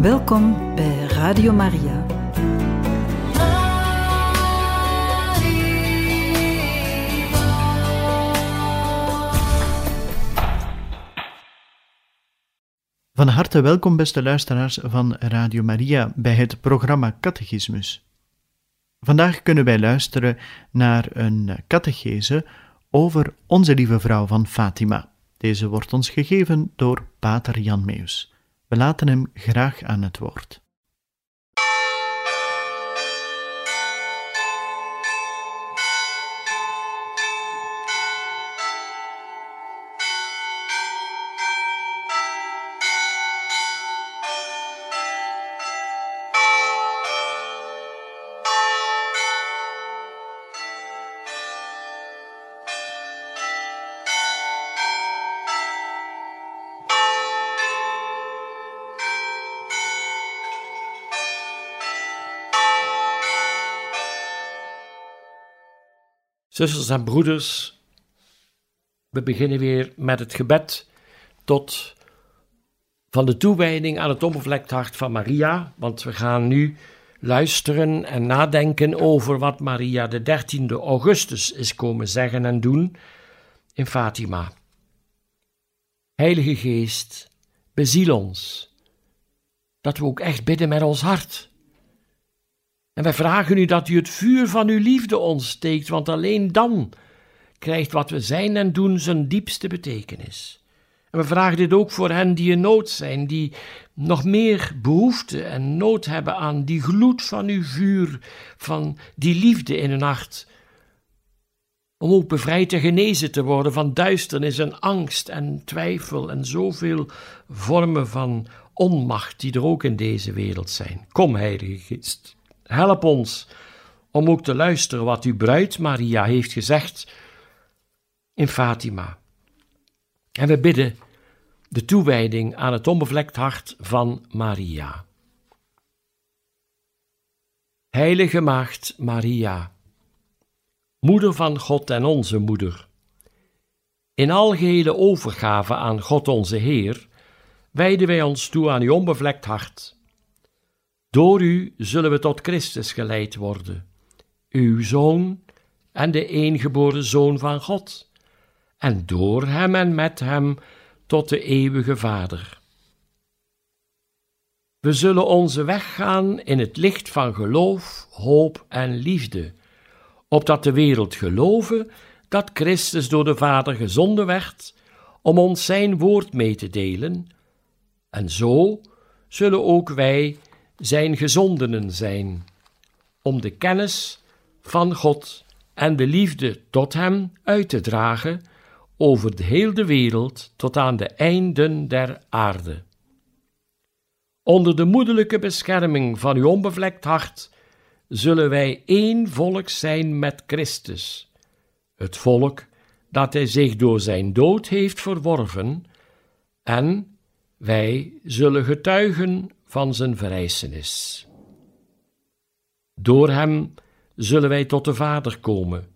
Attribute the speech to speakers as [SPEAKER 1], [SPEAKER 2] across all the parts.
[SPEAKER 1] Welkom bij Radio Maria.
[SPEAKER 2] Van harte welkom, beste luisteraars van Radio Maria, bij het programma Catechismus. Vandaag kunnen wij luisteren naar een catechese over Onze Lieve Vrouw van Fatima. Deze wordt ons gegeven door Pater Jan Meus. We laten hem graag aan het woord.
[SPEAKER 3] Zusters en broeders, we beginnen weer met het gebed tot van de toewijding aan het onbevlekt hart van Maria, want we gaan nu luisteren en nadenken over wat Maria de 13e augustus is komen zeggen en doen in Fatima. Heilige Geest, beziel ons, dat we ook echt bidden met ons hart en wij vragen u dat u het vuur van uw liefde ontsteekt, want alleen dan krijgt wat we zijn en doen zijn diepste betekenis. En we vragen dit ook voor hen die in nood zijn, die nog meer behoefte en nood hebben aan die gloed van uw vuur, van die liefde in hun hart. Om ook bevrijd en genezen te worden van duisternis en angst en twijfel en zoveel vormen van onmacht die er ook in deze wereld zijn. Kom, Heilige Geest. Help ons om ook te luisteren wat uw bruid Maria heeft gezegd in Fatima. En we bidden de toewijding aan het onbevlekt hart van Maria. Heilige Maagd Maria, Moeder van God en onze Moeder, in algehele overgave aan God onze Heer, wijden wij ons toe aan uw onbevlekt hart door u zullen we tot Christus geleid worden, uw Zoon en de eengeboren Zoon van God, en door hem en met hem tot de eeuwige Vader. We zullen onze weg gaan in het licht van geloof, hoop en liefde, opdat de wereld geloven dat Christus door de Vader gezonden werd om ons zijn woord mee te delen, en zo zullen ook wij zijn gezondenen zijn, om de kennis van God en de liefde tot Hem uit te dragen over de hele wereld tot aan de einden der aarde. Onder de moederlijke bescherming van uw onbevlekt hart zullen wij één volk zijn met Christus, het volk dat Hij zich door Zijn dood heeft verworven, en wij zullen getuigen van zijn verrijzenis. Door hem zullen wij tot de Vader komen,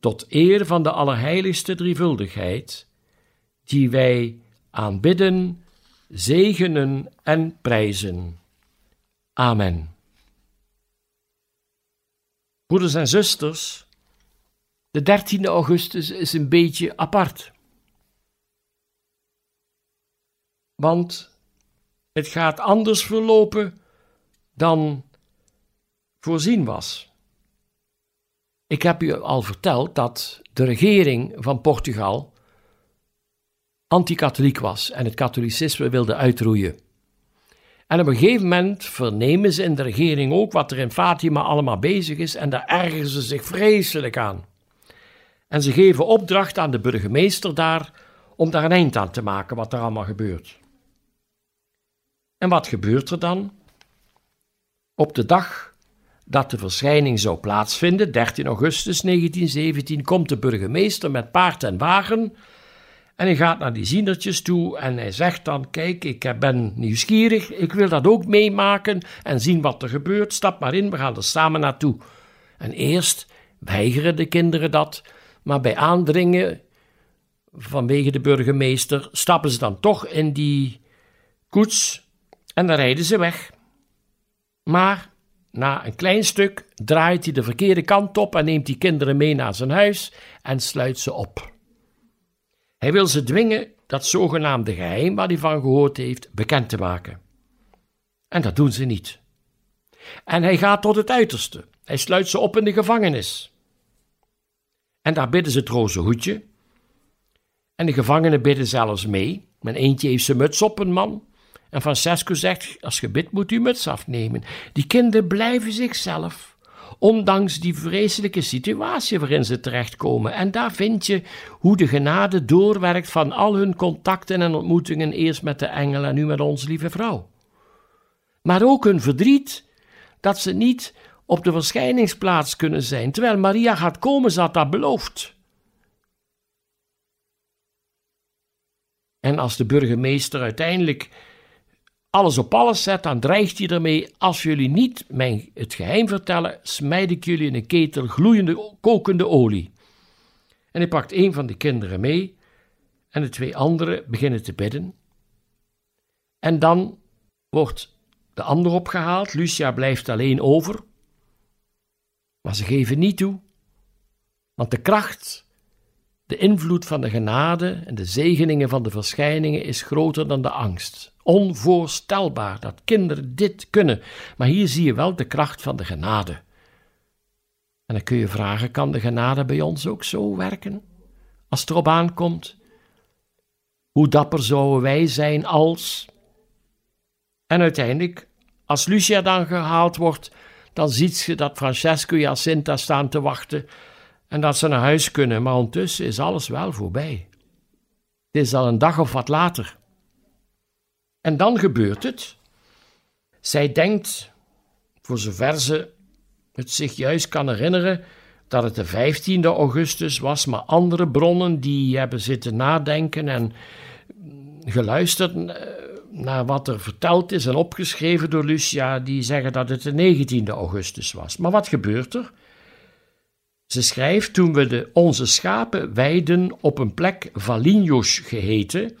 [SPEAKER 3] tot eer van de Allerheiligste Drievuldigheid, die wij aanbidden, zegenen en prijzen. Amen. Broeders en zusters, de 13e augustus is een beetje apart. Want het gaat anders verlopen dan voorzien was. Ik heb u al verteld dat de regering van Portugal anti-katholiek was en het katholicisme wilde uitroeien. En op een gegeven moment vernemen ze in de regering ook wat er in Fatima allemaal bezig is en daar ergeren ze zich vreselijk aan. En ze geven opdracht aan de burgemeester daar om daar een eind aan te maken wat er allemaal gebeurt. En wat gebeurt er dan? Op de dag dat de verschijning zou plaatsvinden, 13 augustus 1917, komt de burgemeester met paard en wagen en hij gaat naar die zienertjes toe en hij zegt dan: Kijk, ik ben nieuwsgierig, ik wil dat ook meemaken en zien wat er gebeurt. Stap maar in, we gaan er samen naartoe. En eerst weigeren de kinderen dat, maar bij aandringen vanwege de burgemeester stappen ze dan toch in die koets En dan rijden ze weg. Maar na een klein stuk draait hij de verkeerde kant op en neemt die kinderen mee naar zijn huis en sluit ze op. Hij wil ze dwingen dat zogenaamde geheim waar hij van gehoord heeft bekend te maken. En dat doen ze niet. En hij gaat tot het uiterste. Hij sluit ze op in de gevangenis. En daar bidden ze het roze hoedje. En de gevangenen bidden zelfs mee. Men eentje heeft zijn muts op, een man. En Francesco zegt: Als je bidt, moet u muts afnemen. Die kinderen blijven zichzelf. Ondanks die vreselijke situatie waarin ze terechtkomen. En daar vind je hoe de genade doorwerkt van al hun contacten en ontmoetingen, eerst met de engel en nu met onze lieve vrouw. Maar ook hun verdriet dat ze niet op de verschijningsplaats kunnen zijn. Terwijl Maria gaat komen, ze had dat beloofd. En als de burgemeester uiteindelijk alles op alles zet, dan dreigt hij ermee: als jullie niet mij het geheim vertellen, smijt ik jullie in een ketel gloeiende, kokende olie. En hij pakt een van de kinderen mee en de twee anderen beginnen te bidden. En dan wordt de ander opgehaald, Lucia blijft alleen over. Maar ze geven niet toe, want de kracht de invloed van de genade en de zegeningen van de verschijningen is groter dan de angst. Onvoorstelbaar dat kinderen dit kunnen, maar hier zie je wel de kracht van de genade. En dan kun je vragen: kan de genade bij ons ook zo werken? Als het erop aankomt? Hoe dapper zouden wij zijn als. En uiteindelijk, als Lucia dan gehaald wordt, dan ziet ze dat Francesco en Jacinta staan te wachten en dat ze naar huis kunnen, maar ondertussen is alles wel voorbij. Het is al een dag of wat later. En dan gebeurt het. Zij denkt, voor zover ze het zich juist kan herinneren, dat het de 15e augustus was, maar andere bronnen die hebben zitten nadenken en geluisterd eh, naar wat er verteld is en opgeschreven door Lucia, die zeggen dat het de 19e augustus was. Maar wat gebeurt er? Ze schrijft toen we de, onze schapen weiden op een plek Valinhos geheten,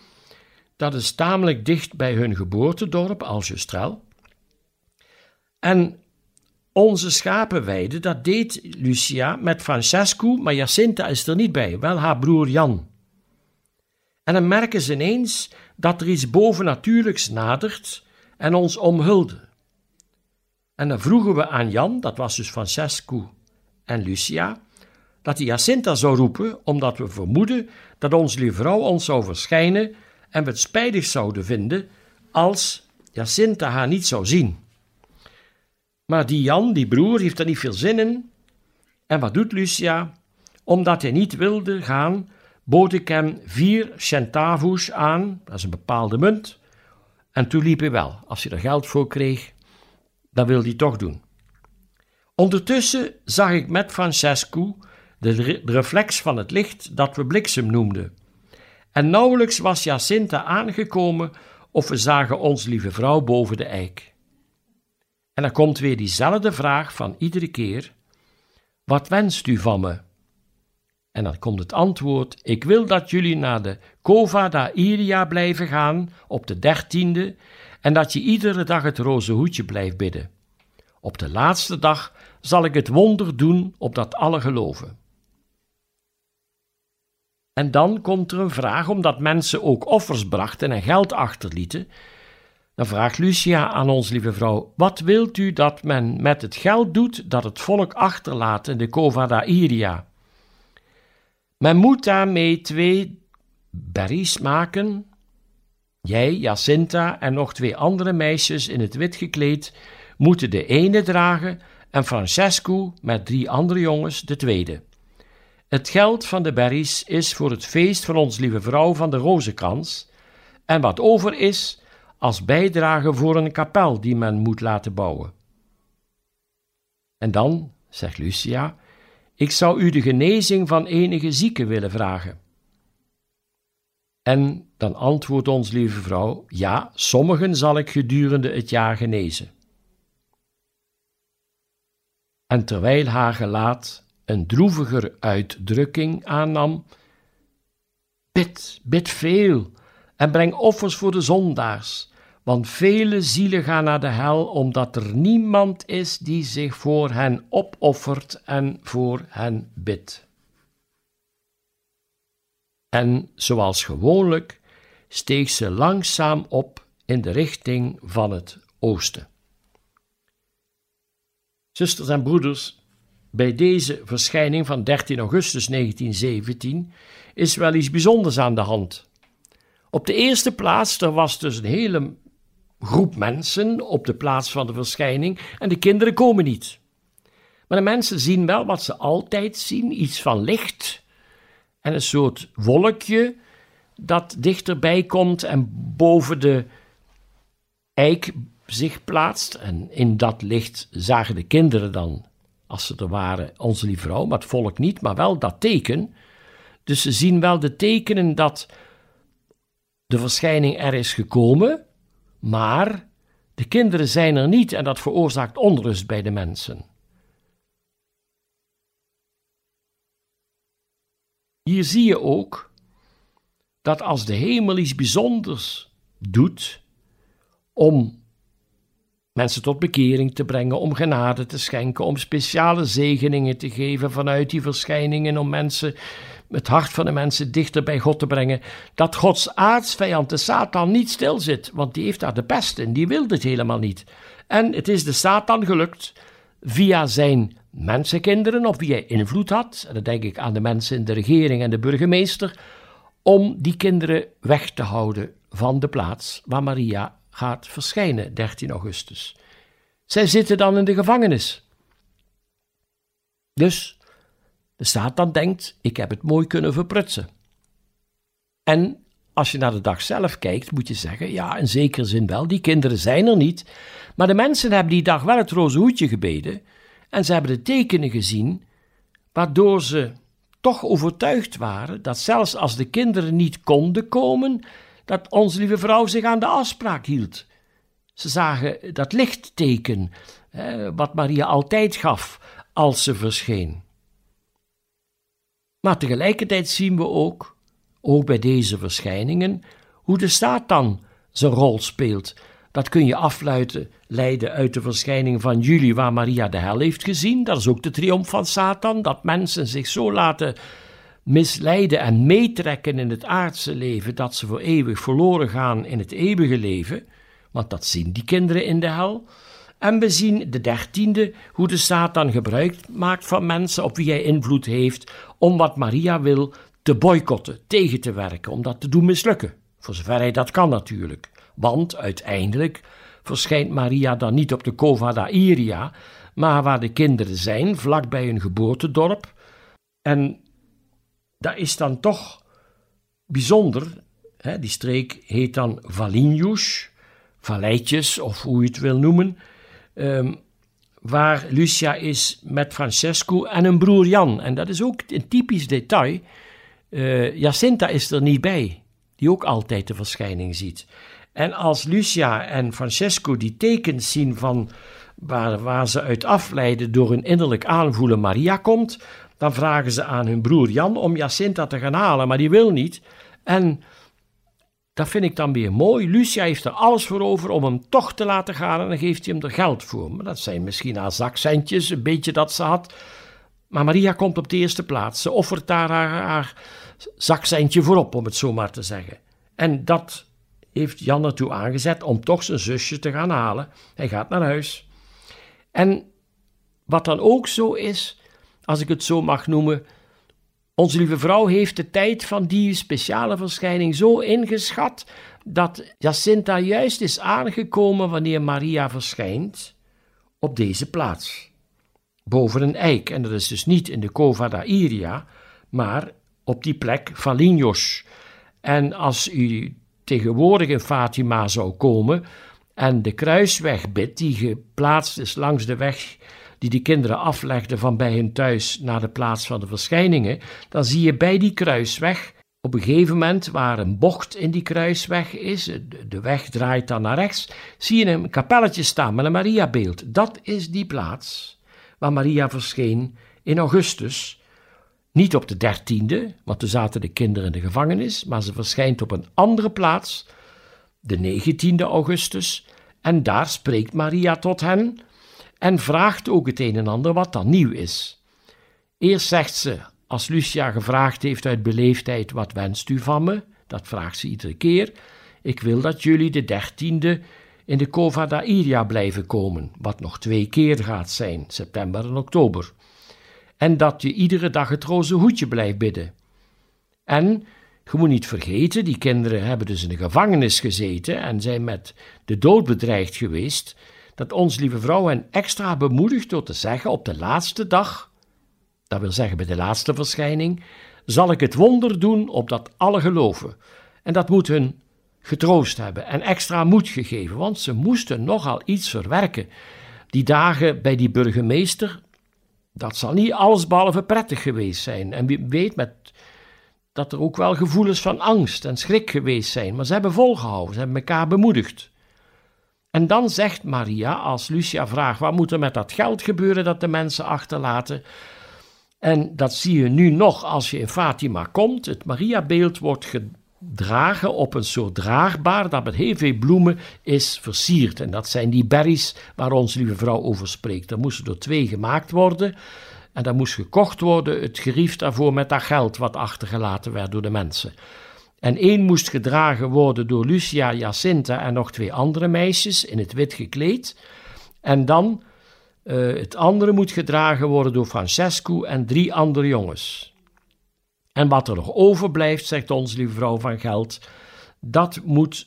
[SPEAKER 3] dat is tamelijk dicht bij hun geboortedorp Algestrel. En onze schapenweide, dat deed Lucia met Francesco, maar Jacinta is er niet bij, wel haar broer Jan. En dan merken ze ineens dat er iets bovennatuurlijks nadert en ons omhulde. En dan vroegen we aan Jan, dat was dus Francesco en Lucia, dat hij Jacinta zou roepen, omdat we vermoeden dat onze lieve vrouw ons zou verschijnen en we het spijtig zouden vinden als Jacinta haar niet zou zien. Maar die Jan, die broer, heeft er niet veel zin in. En wat doet Lucia? Omdat hij niet wilde gaan, bood ik hem vier centavos aan, dat is een bepaalde munt. En toen liep hij wel. Als hij er geld voor kreeg, dan wilde hij toch doen. Ondertussen zag ik met Francesco de, reflex van het licht dat we bliksem noemden. En nauwelijks was Jacinta aangekomen of we zagen ons lieve vrouw boven de eik. En dan komt weer diezelfde vraag van iedere keer: Wat wenst u van me? En dan komt het antwoord: Ik wil dat jullie naar de Cova da Iria blijven gaan op de dertiende en dat je iedere dag het roze hoedje blijft bidden. Op de laatste dag zal ik het wonder doen opdat alle geloven. En dan komt er een vraag, omdat mensen ook offers brachten en geld achterlieten. Dan vraagt Lucia aan ons lieve vrouw: Wat wilt u dat men met het geld doet dat het volk achterlaat in de Cova da Iria? Men moet daarmee twee berries maken. Jij, Jacinta en nog twee andere meisjes in het wit gekleed moeten de ene dragen en Francesco met drie andere jongens de tweede. Het geld van de berries is voor het feest van ons lieve vrouw van de rozenkrans, en wat over is, als bijdrage voor een kapel die men moet laten bouwen. En dan, zegt Lucia, ik zou u de genezing van enige zieke willen vragen. En dan antwoordt ons lieve vrouw: Ja, sommigen zal ik gedurende het jaar genezen. En terwijl haar gelaat een droeviger uitdrukking aannam. Bid, bid veel en breng offers voor de zondaars, Want vele zielen gaan naar de hel omdat er niemand is die zich voor hen opoffert en voor hen bidt. En zoals gewoonlijk steeg ze langzaam op in de richting van het oosten. Zusters en broeders, bij deze verschijning van 13 augustus 1917 is wel iets bijzonders aan de hand. Op de eerste plaats, er was dus een hele groep mensen op de plaats van de verschijning en de kinderen komen niet. Maar de mensen zien wel wat ze altijd zien: iets van licht en een soort wolkje dat dichterbij komt en boven de eik zich plaatst. En in dat licht zagen de kinderen dan, als ze er waren, onze lieve vrouw, maar het volk niet, maar wel dat teken. Dus ze zien wel de tekenen dat de verschijning er is gekomen, maar de kinderen zijn er niet en dat veroorzaakt onrust bij de mensen. Hier zie je ook dat als de hemel iets bijzonders doet om mensen tot bekering te brengen, om genade te schenken, om speciale zegeningen te geven vanuit die verschijningen, om mensen, het hart van de mensen dichter bij God te brengen, dat Gods aardsvijand, de Satan, niet stilzit, want die heeft daar de pest en die wil dit helemaal niet. En het is de Satan gelukt via zijn mensenkinderen, of wie hij invloed had, en dan denk ik aan de mensen in de regering en de burgemeester, om die kinderen weg te houden van de plaats waar Maria gaat verschijnen, 13 augustus. Zij zitten dan in de gevangenis. Dus de Satan denkt: ik heb het mooi kunnen verprutsen. En als je naar de dag zelf kijkt, moet je zeggen: ja, in zekere zin wel, die kinderen zijn er niet. Maar de mensen hebben die dag wel het roze hoedje gebeden. En ze hebben de tekenen gezien, waardoor ze toch overtuigd waren dat zelfs als de kinderen niet konden komen, dat onze lieve vrouw zich aan de afspraak hield. Ze zagen dat lichtteken, wat Maria altijd gaf als ze verscheen. Maar tegelijkertijd zien we ook, ook bij deze verschijningen, hoe de Satan zijn rol speelt. Dat kun je afleiden leiden uit de verschijning van juli, waar Maria de hel heeft gezien. Dat is ook de triomf van Satan, dat mensen zich zo laten misleiden en meetrekken in het aardse leven, dat ze voor eeuwig verloren gaan in het eeuwige leven, want dat zien die kinderen in de hel. En we zien de dertiende, hoe de Satan gebruik maakt van mensen op wie hij invloed heeft, om wat Maria wil te boycotten, tegen te werken, om dat te doen mislukken. Voor zover hij dat kan natuurlijk. Want uiteindelijk verschijnt Maria dan niet op de Cova da Iria, maar waar de kinderen zijn, vlakbij hun geboortedorp. En dat is dan toch bijzonder. Hè? Die streek heet dan Valinjus, Valleitjes of hoe je het wil noemen. Ehm, waar Lucia is met Francesco en een broer Jan. En dat is ook een typisch detail. Uh, Jacinta is er niet bij, die ook altijd de verschijning ziet. En als Lucia en Francesco die tekens zien van waar, waar ze uit afleiden door hun innerlijk aanvoelen Maria komt, dan vragen ze aan hun broer Jan om Jacinta te gaan halen, maar die wil niet. En dat vind ik dan weer mooi. Lucia heeft er alles voor over om hem toch te laten gaan en dan geeft hij hem er geld voor. Maar dat zijn misschien haar zakcentjes, een beetje dat ze had. Maar Maria komt op de eerste plaats. Ze offert daar haar, haar zakcentje voorop, om het zo maar te zeggen. En dat heeft Jan ertoe aangezet om toch zijn zusje te gaan halen. Hij gaat naar huis. En wat dan ook zo is, als ik het zo mag noemen, onze lieve vrouw heeft de tijd van die speciale verschijning zo ingeschat dat Jacinta juist is aangekomen wanneer Maria verschijnt op deze plaats. Boven een eik, en dat is dus niet in de Cova da Iria, maar op die plek Valinhos. En als u tegenwoordig in Fatima zou komen en de kruisweg bidt, die geplaatst is langs de weg die de kinderen aflegden van bij hun thuis naar de plaats van de verschijningen, dan zie je bij die kruisweg op een gegeven moment, waar een bocht in die kruisweg is, de weg draait dan naar rechts, zie je een kapelletje staan met een Mariabeeld. Dat is die plaats waar Maria verscheen in augustus. Niet op de dertiende, want toen zaten de kinderen in de gevangenis, maar ze verschijnt op een andere plaats de 19e augustus, en daar spreekt Maria tot hen en vraagt ook het een en ander wat dan nieuw is. Eerst zegt ze, als Lucia gevraagd heeft uit beleefdheid: Wat wenst u van me? Dat vraagt ze iedere keer. Ik wil dat jullie de dertiende in de Cova da Iria blijven komen, wat nog twee keer gaat zijn, september en oktober. En dat je iedere dag het roze hoedje blijft bidden. En je moet niet vergeten, die kinderen hebben dus in de gevangenis gezeten en zijn met de dood bedreigd geweest, dat ons lieve vrouw hen extra bemoedigt door te zeggen op de laatste dag, dat wil zeggen bij de laatste verschijning, zal ik het wonder doen opdat alle geloven. En dat moet hun getroost hebben en extra moed gegeven, want ze moesten nogal iets verwerken. Die dagen bij die burgemeester, dat zal niet allesbehalve prettig geweest zijn. En wie weet met, dat er ook wel gevoelens van angst en schrik geweest zijn, maar ze hebben volgehouden, ze hebben elkaar bemoedigd. En dan zegt Maria, als Lucia vraagt: wat moet er met dat geld gebeuren dat de mensen achterlaten? En dat zie je nu nog als je in Fatima komt. Het Mariabeeld wordt gedragen op een soort draagbaar dat met heel veel bloemen is versierd. En dat zijn die berries waar onze lieve vrouw over spreekt. Er moesten er twee gemaakt worden. En dat moest gekocht worden, het gerief daarvoor met dat geld wat achtergelaten werd door de mensen. En één moest gedragen worden door Lucia, Jacinta en nog twee andere meisjes in het wit gekleed. En dan uh, het andere moet gedragen worden door Francesco en drie andere jongens. En wat er nog overblijft, zegt onze lieve vrouw van Geld, dat moet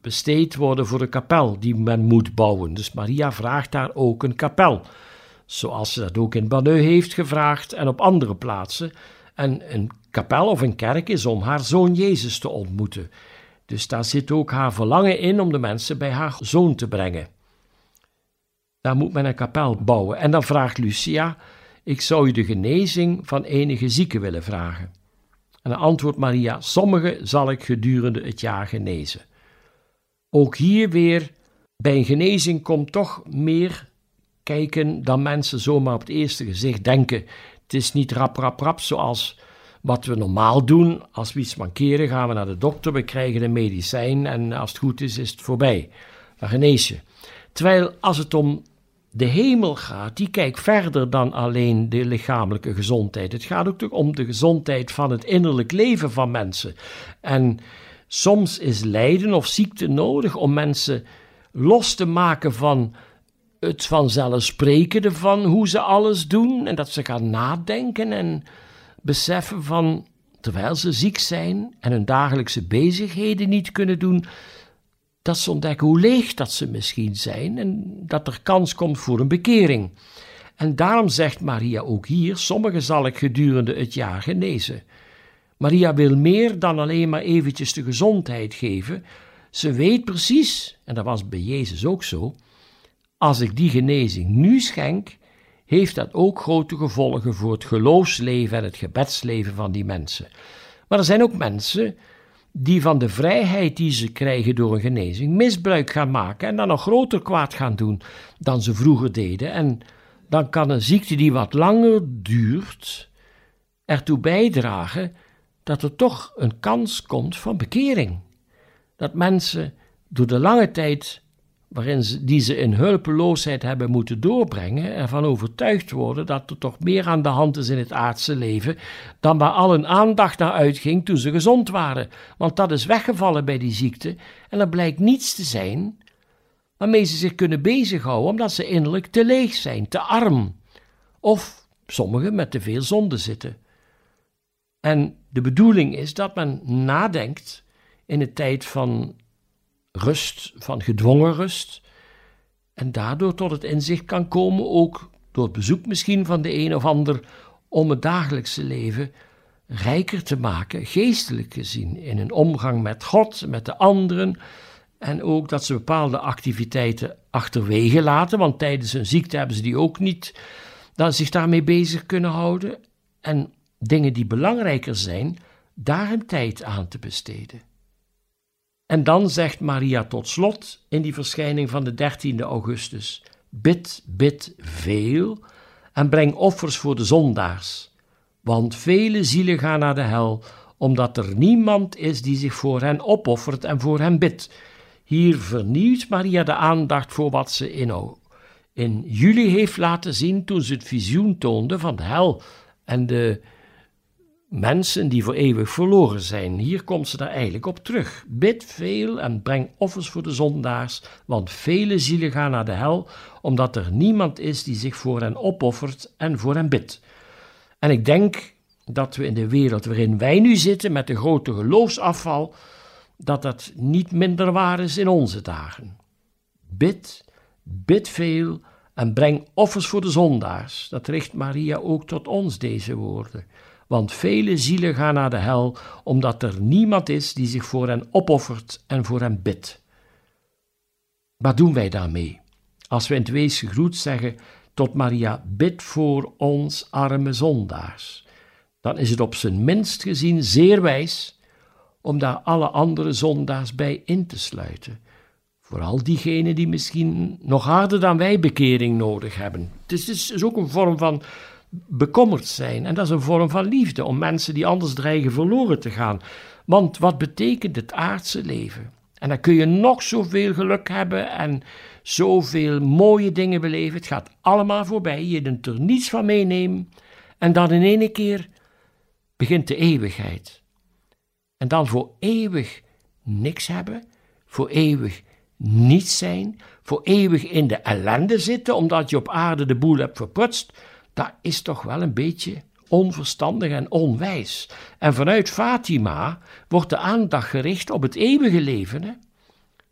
[SPEAKER 3] besteed worden voor de kapel die men moet bouwen. Dus Maria vraagt daar ook een kapel. Zoals ze dat ook in Banneux heeft gevraagd en op andere plaatsen. En een kapel of een kerk is om haar zoon Jezus te ontmoeten. Dus daar zit ook haar verlangen in om de mensen bij haar zoon te brengen. Daar moet men een kapel bouwen. En dan vraagt Lucia: Ik zou u de genezing van enige zieken willen vragen. En dan antwoordt Maria: Sommige zal ik gedurende het jaar genezen. Ook hier weer, bij een genezing komt toch meer kijken dan mensen zomaar op het eerste gezicht denken. Het is niet rap, rap, rap zoals wat we normaal doen. Als we iets mankeren, gaan we naar de dokter, we krijgen een medicijn en als het goed is, is het voorbij. Dan genees je. Terwijl als het om de hemel gaat, die kijkt verder dan alleen de lichamelijke gezondheid. Het gaat ook om de gezondheid van het innerlijk leven van mensen. En soms is lijden of ziekte nodig om mensen los te maken van het vanzelfsprekende van hoe ze alles doen en dat ze gaan nadenken en beseffen van terwijl ze ziek zijn en hun dagelijkse bezigheden niet kunnen doen, dat ze ontdekken hoe leeg dat ze misschien zijn en dat er kans komt voor een bekering. En daarom zegt Maria ook hier: sommigen zal ik gedurende het jaar genezen. Maria wil meer dan alleen maar eventjes de gezondheid geven. Ze weet precies, en dat was bij Jezus ook zo, als ik die genezing nu schenk, heeft dat ook grote gevolgen voor het geloofsleven en het gebedsleven van die mensen. Maar er zijn ook mensen die van de vrijheid die ze krijgen door een genezing misbruik gaan maken en dan nog groter kwaad gaan doen dan ze vroeger deden. En dan kan een ziekte die wat langer duurt ertoe bijdragen dat er toch een kans komt van bekering. Dat mensen door de lange tijd waarin ze, die ze in hulpeloosheid hebben moeten doorbrengen, ervan overtuigd worden dat er toch meer aan de hand is in het aardse leven dan waar al hun aandacht naar uitging toen ze gezond waren. Want dat is weggevallen bij die ziekte en er blijkt niets te zijn waarmee ze zich kunnen bezighouden omdat ze innerlijk te leeg zijn, te arm. Of sommigen met te veel zonde zitten. En de bedoeling is dat men nadenkt in de tijd van rust, van gedwongen rust. En daardoor tot het inzicht kan komen, ook door het bezoek misschien van de een of ander, om het dagelijkse leven rijker te maken, geestelijk gezien, in een omgang met God, met de anderen. En ook dat ze bepaalde activiteiten achterwege laten, want tijdens een ziekte hebben ze die ook niet, dat zich daarmee bezig kunnen houden. En dingen die belangrijker zijn, daar een tijd aan te besteden. En dan zegt Maria tot slot in die verschijning van de 13e augustus: Bid, bid veel en breng offers voor de zondaars, want vele zielen gaan naar de hel, omdat er niemand is die zich voor hen opoffert en voor hen bidt. Hier vernieuwt Maria de aandacht voor wat ze in, in juli heeft laten zien toen ze het visioen toonde van de hel en de mensen die voor eeuwig verloren zijn. Hier komt ze daar eigenlijk op terug. Bid veel en breng offers voor de zondaars, want vele zielen gaan naar de hel, omdat er niemand is die zich voor hen opoffert en voor hen bidt. En ik denk dat we in de wereld waarin wij nu zitten, met de grote geloofsafval, dat dat niet minder waar is in onze dagen. Bid, bid veel en breng offers voor de zondaars. Dat richt Maria ook tot ons, deze woorden. Want vele zielen gaan naar de hel, omdat er niemand is die zich voor hen opoffert en voor hen bidt. Wat doen wij daarmee? Als we in het wees gegroet zeggen tot Maria, bid voor ons arme zondaars, dan is het op zijn minst gezien zeer wijs om daar alle andere zondaars bij in te sluiten. Vooral diegenen die misschien nog harder dan wij bekering nodig hebben. Het is, is ook een vorm van bekommerd zijn. En dat is een vorm van liefde om mensen die anders dreigen verloren te gaan. Want wat betekent het aardse leven? En dan kun je nog zoveel geluk hebben en zoveel mooie dingen beleven. Het gaat allemaal voorbij. Je kunt er niets van meenemen. En dan in één keer begint de eeuwigheid. En dan voor eeuwig niks hebben, voor eeuwig niets zijn, voor eeuwig in de ellende zitten omdat je op aarde de boel hebt verprutst dat is toch wel een beetje onverstandig en onwijs. En vanuit Fatima wordt de aandacht gericht op het eeuwige leven. Hè?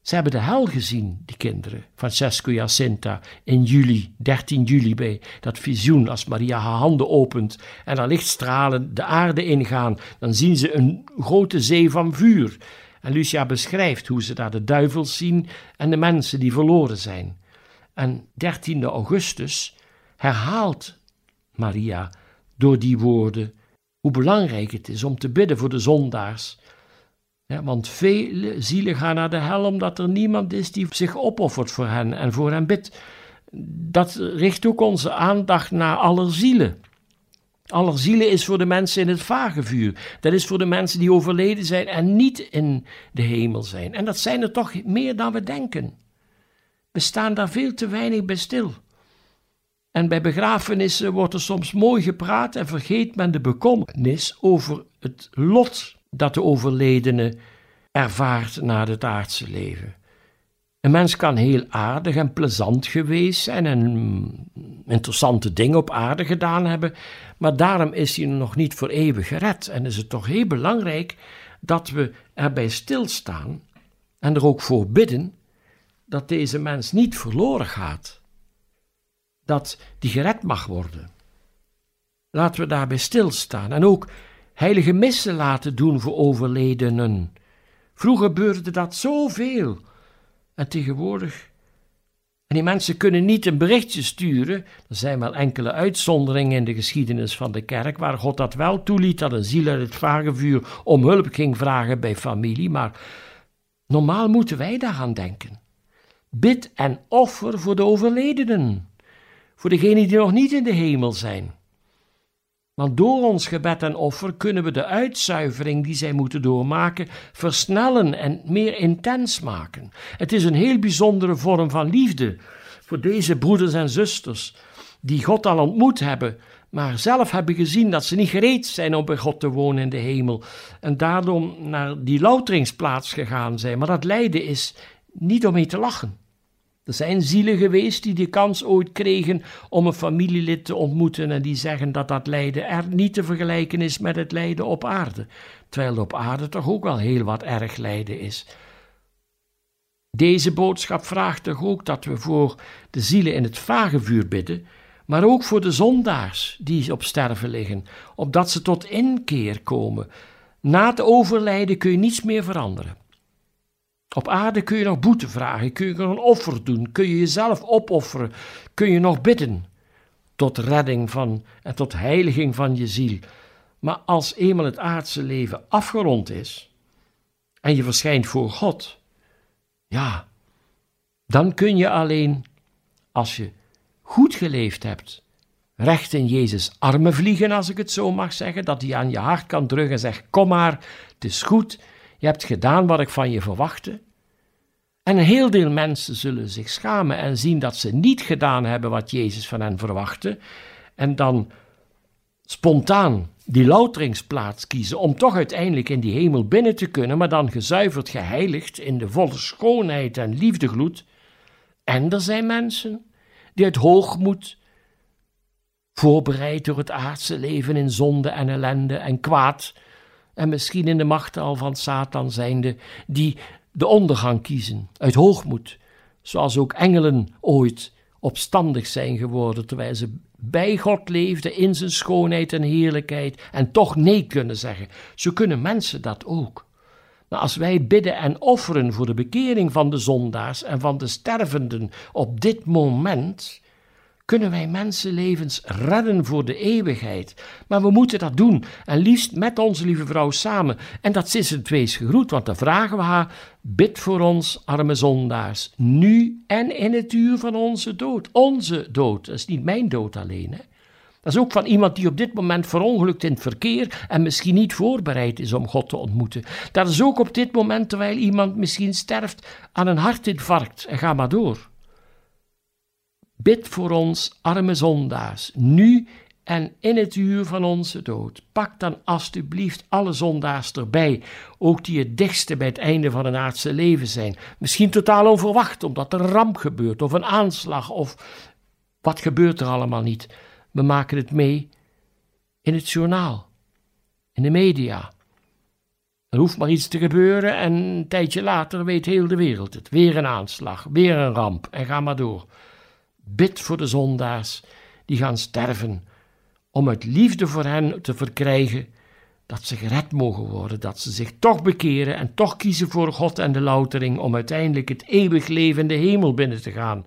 [SPEAKER 3] Ze hebben de hel gezien, die kinderen, Francesco Jacinta, in juli, 13 juli bij dat visioen, als Maria haar handen opent en haar lichtstralen de aarde ingaan, dan zien ze een grote zee van vuur. En Lucia beschrijft hoe ze daar de duivels zien en de mensen die verloren zijn. En 13 augustus herhaalt Maria, door die woorden, hoe belangrijk het is om te bidden voor de zondaars. Want vele zielen gaan naar de hel omdat er niemand is die zich opoffert voor hen en voor hen bidt. Dat richt ook onze aandacht naar aller zielen. Aller zielen is voor de mensen in het vagevuur. Dat is voor de mensen die overleden zijn en niet in de hemel zijn. En dat zijn er toch meer dan we denken. We staan daar veel te weinig bij stil. En bij begrafenissen wordt er soms mooi gepraat en vergeet men de bekommernis over het lot dat de overledene ervaart na het aardse leven. Een mens kan heel aardig en plezant geweest zijn en interessante dingen op aarde gedaan hebben, maar daarom is hij nog niet voor eeuwig gered. En is het toch heel belangrijk dat we erbij stilstaan en er ook voor bidden dat deze mens niet verloren gaat dat die gered mag worden. Laten we daarbij stilstaan en ook heilige missen laten doen voor overledenen. Vroeger gebeurde dat zoveel en tegenwoordig. En die mensen kunnen niet een berichtje sturen. Er zijn wel enkele uitzonderingen in de geschiedenis van de kerk waar God dat wel toeliet dat een ziel uit het vagevuur om hulp ging vragen bij familie, maar normaal moeten wij daaraan denken. Bid en offer voor de overledenen voor degenen die nog niet in de hemel zijn. Want door ons gebed en offer kunnen we de uitzuivering die zij moeten doormaken versnellen en meer intens maken. Het is een heel bijzondere vorm van liefde voor deze broeders en zusters die God al ontmoet hebben, maar zelf hebben gezien dat ze niet gereed zijn om bij God te wonen in de hemel en daardoor naar die louteringsplaats gegaan zijn. Maar dat lijden is niet om mee te lachen. Er zijn zielen geweest die de kans ooit kregen om een familielid te ontmoeten en die zeggen dat dat lijden er niet te vergelijken is met het lijden op aarde, terwijl op aarde toch ook wel heel wat erg lijden is. Deze boodschap vraagt toch ook dat we voor de zielen in het vagevuur bidden, maar ook voor de zondaars die op sterven liggen, opdat ze tot inkeer komen. Na het overlijden kun je niets meer veranderen. Op aarde kun je nog boete vragen, kun je nog een offer doen, kun je jezelf opofferen, kun je nog bidden tot redding van en tot heiliging van je ziel. Maar als eenmaal het aardse leven afgerond is en je verschijnt voor God, ja, dan kun je alleen, als je goed geleefd hebt, recht in Jezus' armen vliegen, als ik het zo mag zeggen, dat hij aan je hart kan drukken en zegt: Kom maar, het is goed, je hebt gedaan wat ik van je verwachtte. En een heel deel mensen zullen zich schamen en zien dat ze niet gedaan hebben wat Jezus van hen verwachtte. En dan spontaan die louteringsplaats kiezen om toch uiteindelijk in die hemel binnen te kunnen, maar dan gezuiverd, geheiligd in de volle schoonheid en liefdegloed. En er zijn mensen die uit hoogmoed, voorbereid door het aardse leven in zonde en ellende en kwaad, en misschien in de macht al van Satan zijnde, die de ondergang kiezen, uit hoogmoed, zoals ook engelen ooit opstandig zijn geworden terwijl ze bij God leefden in zijn schoonheid en heerlijkheid en toch nee kunnen zeggen. Zo kunnen mensen dat ook. Maar als wij bidden en offeren voor de bekering van de zondaars en van de stervenden op dit moment, kunnen wij mensenlevens redden voor de eeuwigheid. Maar we moeten dat doen en liefst met onze lieve vrouw samen. En dat is het wees gegroet, want dan vragen we haar: bid voor ons, arme zondaars, nu en in het uur van onze dood. Onze dood, dat is niet mijn dood alleen. Hè? Dat is ook van iemand die op dit moment verongelukt in het verkeer en misschien niet voorbereid is om God te ontmoeten. Dat is ook op dit moment terwijl iemand misschien sterft aan een hartinfarct en ga maar door. Bid voor ons, arme zondaars, nu en in het uur van onze dood. Pak dan alstublieft alle zondaars erbij, ook die het dichtste bij het einde van een aardse leven zijn. Misschien totaal onverwacht, omdat er een ramp gebeurt, of een aanslag, of wat gebeurt er allemaal niet. We maken het mee in het journaal, in de media. Er hoeft maar iets te gebeuren en een tijdje later weet heel de wereld het. Weer een aanslag, weer een ramp en ga maar door. Bid voor de zondaars die gaan sterven, om uit liefde voor hen te verkrijgen dat ze gered mogen worden, dat ze zich toch bekeren en toch kiezen voor God en de loutering om uiteindelijk het eeuwig leven in de hemel binnen te gaan.